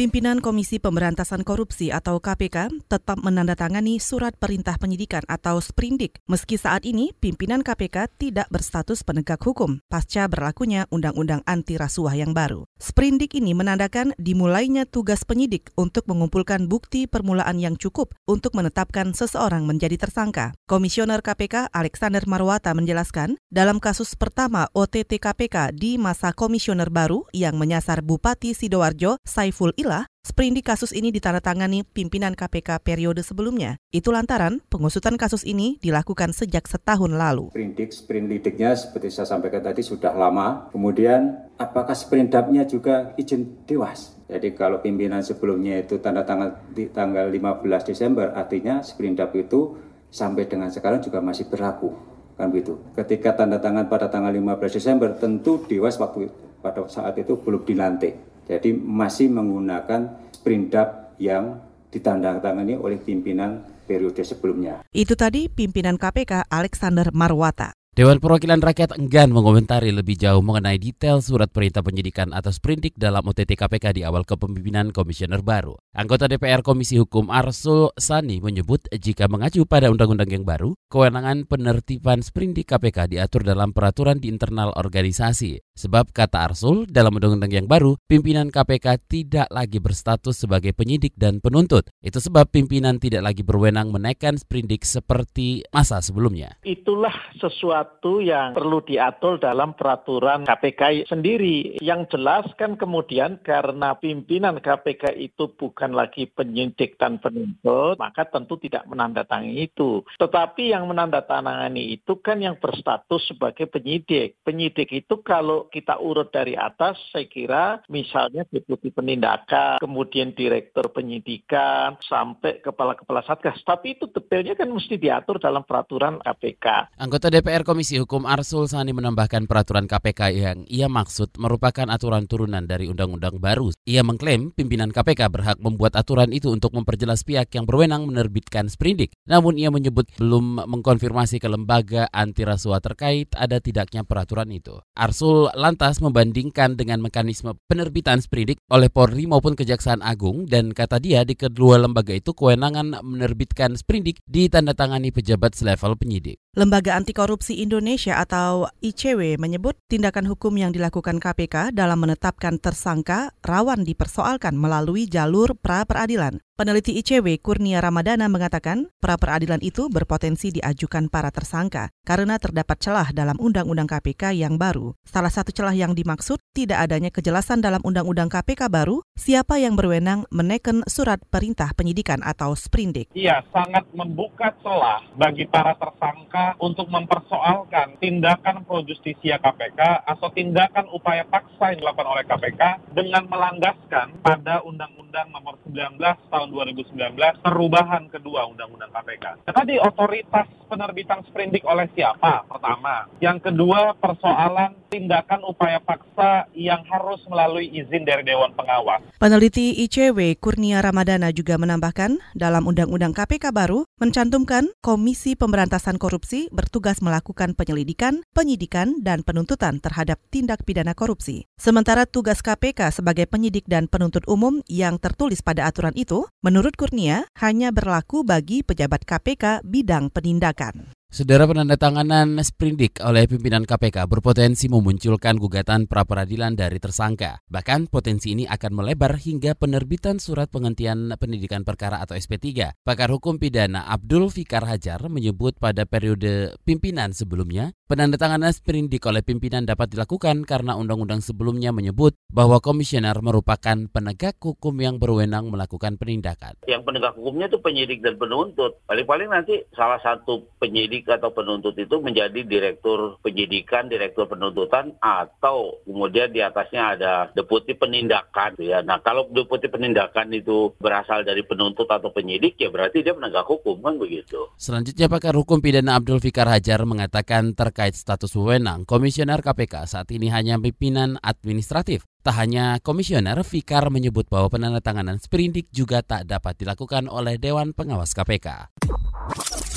Pimpinan Komisi Pemberantasan Korupsi atau KPK tetap menandatangani surat perintah penyidikan atau sprindik meski saat ini pimpinan KPK tidak berstatus penegak hukum pasca berlakunya Undang-Undang Anti Rasuah yang baru. Sprindik ini menandakan dimulainya tugas penyidik untuk mengumpulkan bukti permulaan yang cukup untuk menetapkan seseorang menjadi tersangka. Komisioner KPK Alexander Marwata menjelaskan, dalam kasus pertama OTT KPK di masa komisioner baru yang menyasar Bupati Sidoarjo Saiful Ilah Sprindik kasus ini ditandatangani pimpinan KPK periode sebelumnya. Itu lantaran pengusutan kasus ini dilakukan sejak setahun lalu. Sprindik, sprindiknya seperti saya sampaikan tadi sudah lama. Kemudian apakah sprindapnya juga izin dewas? Jadi kalau pimpinan sebelumnya itu tanda tangan di tanggal 15 Desember, artinya sprindap itu sampai dengan sekarang juga masih berlaku. Kan begitu. Ketika tanda tangan pada tanggal 15 Desember, tentu dewas waktu pada saat itu belum dilantik jadi masih menggunakan sprindap yang ditandatangani oleh pimpinan periode sebelumnya. Itu tadi pimpinan KPK Alexander Marwata. Dewan Perwakilan Rakyat enggan mengomentari lebih jauh mengenai detail surat perintah penyidikan atau sprindik dalam OTT KPK di awal kepemimpinan komisioner baru. Anggota DPR Komisi Hukum Arsul Sani menyebut jika mengacu pada undang-undang yang baru, kewenangan penertiban sprindik KPK diatur dalam peraturan di internal organisasi. Sebab kata Arsul, dalam undang-undang yang baru, pimpinan KPK tidak lagi berstatus sebagai penyidik dan penuntut. Itu sebab pimpinan tidak lagi berwenang menaikkan sprindik seperti masa sebelumnya. Itulah sesuatu sesuatu yang perlu diatur dalam peraturan KPK sendiri. Yang jelas kan kemudian karena pimpinan KPK itu bukan lagi penyidik dan penuntut, maka tentu tidak menandatangani itu. Tetapi yang menandatangani itu kan yang berstatus sebagai penyidik. Penyidik itu kalau kita urut dari atas, saya kira misalnya deputi penindakan, kemudian direktur penyidikan, sampai kepala-kepala satgas. Tapi itu detailnya kan mesti diatur dalam peraturan KPK. Anggota DPR Komisi Hukum Arsul Sani menambahkan peraturan KPK yang ia maksud merupakan aturan turunan dari undang-undang baru. Ia mengklaim pimpinan KPK berhak membuat aturan itu untuk memperjelas pihak yang berwenang menerbitkan sprindik. Namun ia menyebut belum mengkonfirmasi ke lembaga anti rasuah terkait ada tidaknya peraturan itu. Arsul lantas membandingkan dengan mekanisme penerbitan sprindik oleh Polri maupun Kejaksaan Agung dan kata dia di kedua lembaga itu kewenangan menerbitkan sprindik ditandatangani pejabat selevel penyidik. Lembaga Anti Korupsi Indonesia atau ICW menyebut tindakan hukum yang dilakukan KPK dalam menetapkan tersangka rawan dipersoalkan melalui jalur pra peradilan. Peneliti ICW Kurnia Ramadana mengatakan pra peradilan itu berpotensi diajukan para tersangka karena terdapat celah dalam Undang-Undang KPK yang baru. Salah satu celah yang dimaksud tidak adanya kejelasan dalam Undang-Undang KPK baru siapa yang berwenang menekan surat perintah penyidikan atau sprindik. Iya, sangat membuka celah bagi para tersangka untuk mempersoalkan tindakan pro justisia KPK atau tindakan upaya paksa yang dilakukan oleh KPK dengan melandaskan pada Undang-Undang Nomor 19 Tahun 2019 perubahan kedua Undang-Undang KPK. Tadi otoritas penerbitan sprindik oleh siapa? Pertama. Yang kedua persoalan tindakan upaya paksa yang harus melalui izin dari Dewan Pengawas. Peneliti ICW Kurnia Ramadana juga menambahkan dalam Undang-Undang KPK baru mencantumkan Komisi Pemberantasan Korupsi bertugas melakukan penyelidikan, penyidikan, dan penuntutan terhadap tindak pidana korupsi. Sementara tugas KPK sebagai penyidik dan penuntut umum yang tertulis pada aturan itu, menurut Kurnia, hanya berlaku bagi pejabat KPK bidang penindakan. Saudara penandatanganan sprindik oleh pimpinan KPK berpotensi memunculkan gugatan pra-peradilan dari tersangka. Bahkan potensi ini akan melebar hingga penerbitan surat penghentian pendidikan perkara atau SP3. Pakar hukum pidana Abdul Fikar Hajar menyebut pada periode pimpinan sebelumnya, penandatanganan sprindik oleh pimpinan dapat dilakukan karena undang-undang sebelumnya menyebut bahwa komisioner merupakan penegak hukum yang berwenang melakukan penindakan. Yang penegak hukumnya itu penyidik dan penuntut. Paling-paling nanti salah satu penyidik penyidik atau penuntut itu menjadi direktur penyidikan, direktur penuntutan, atau kemudian di atasnya ada deputi penindakan. Ya, nah kalau deputi penindakan itu berasal dari penuntut atau penyidik, ya berarti dia penegak hukum kan begitu. Selanjutnya pakar hukum pidana Abdul Fikar Hajar mengatakan terkait status wewenang Komisioner KPK saat ini hanya pimpinan administratif. Tak hanya komisioner, Fikar menyebut bahwa penandatanganan sprindik juga tak dapat dilakukan oleh Dewan Pengawas KPK.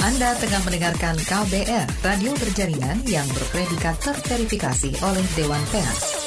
Anda tengah mendengarkan KBR, radio berjaringan yang berpredikat terverifikasi oleh Dewan Pers.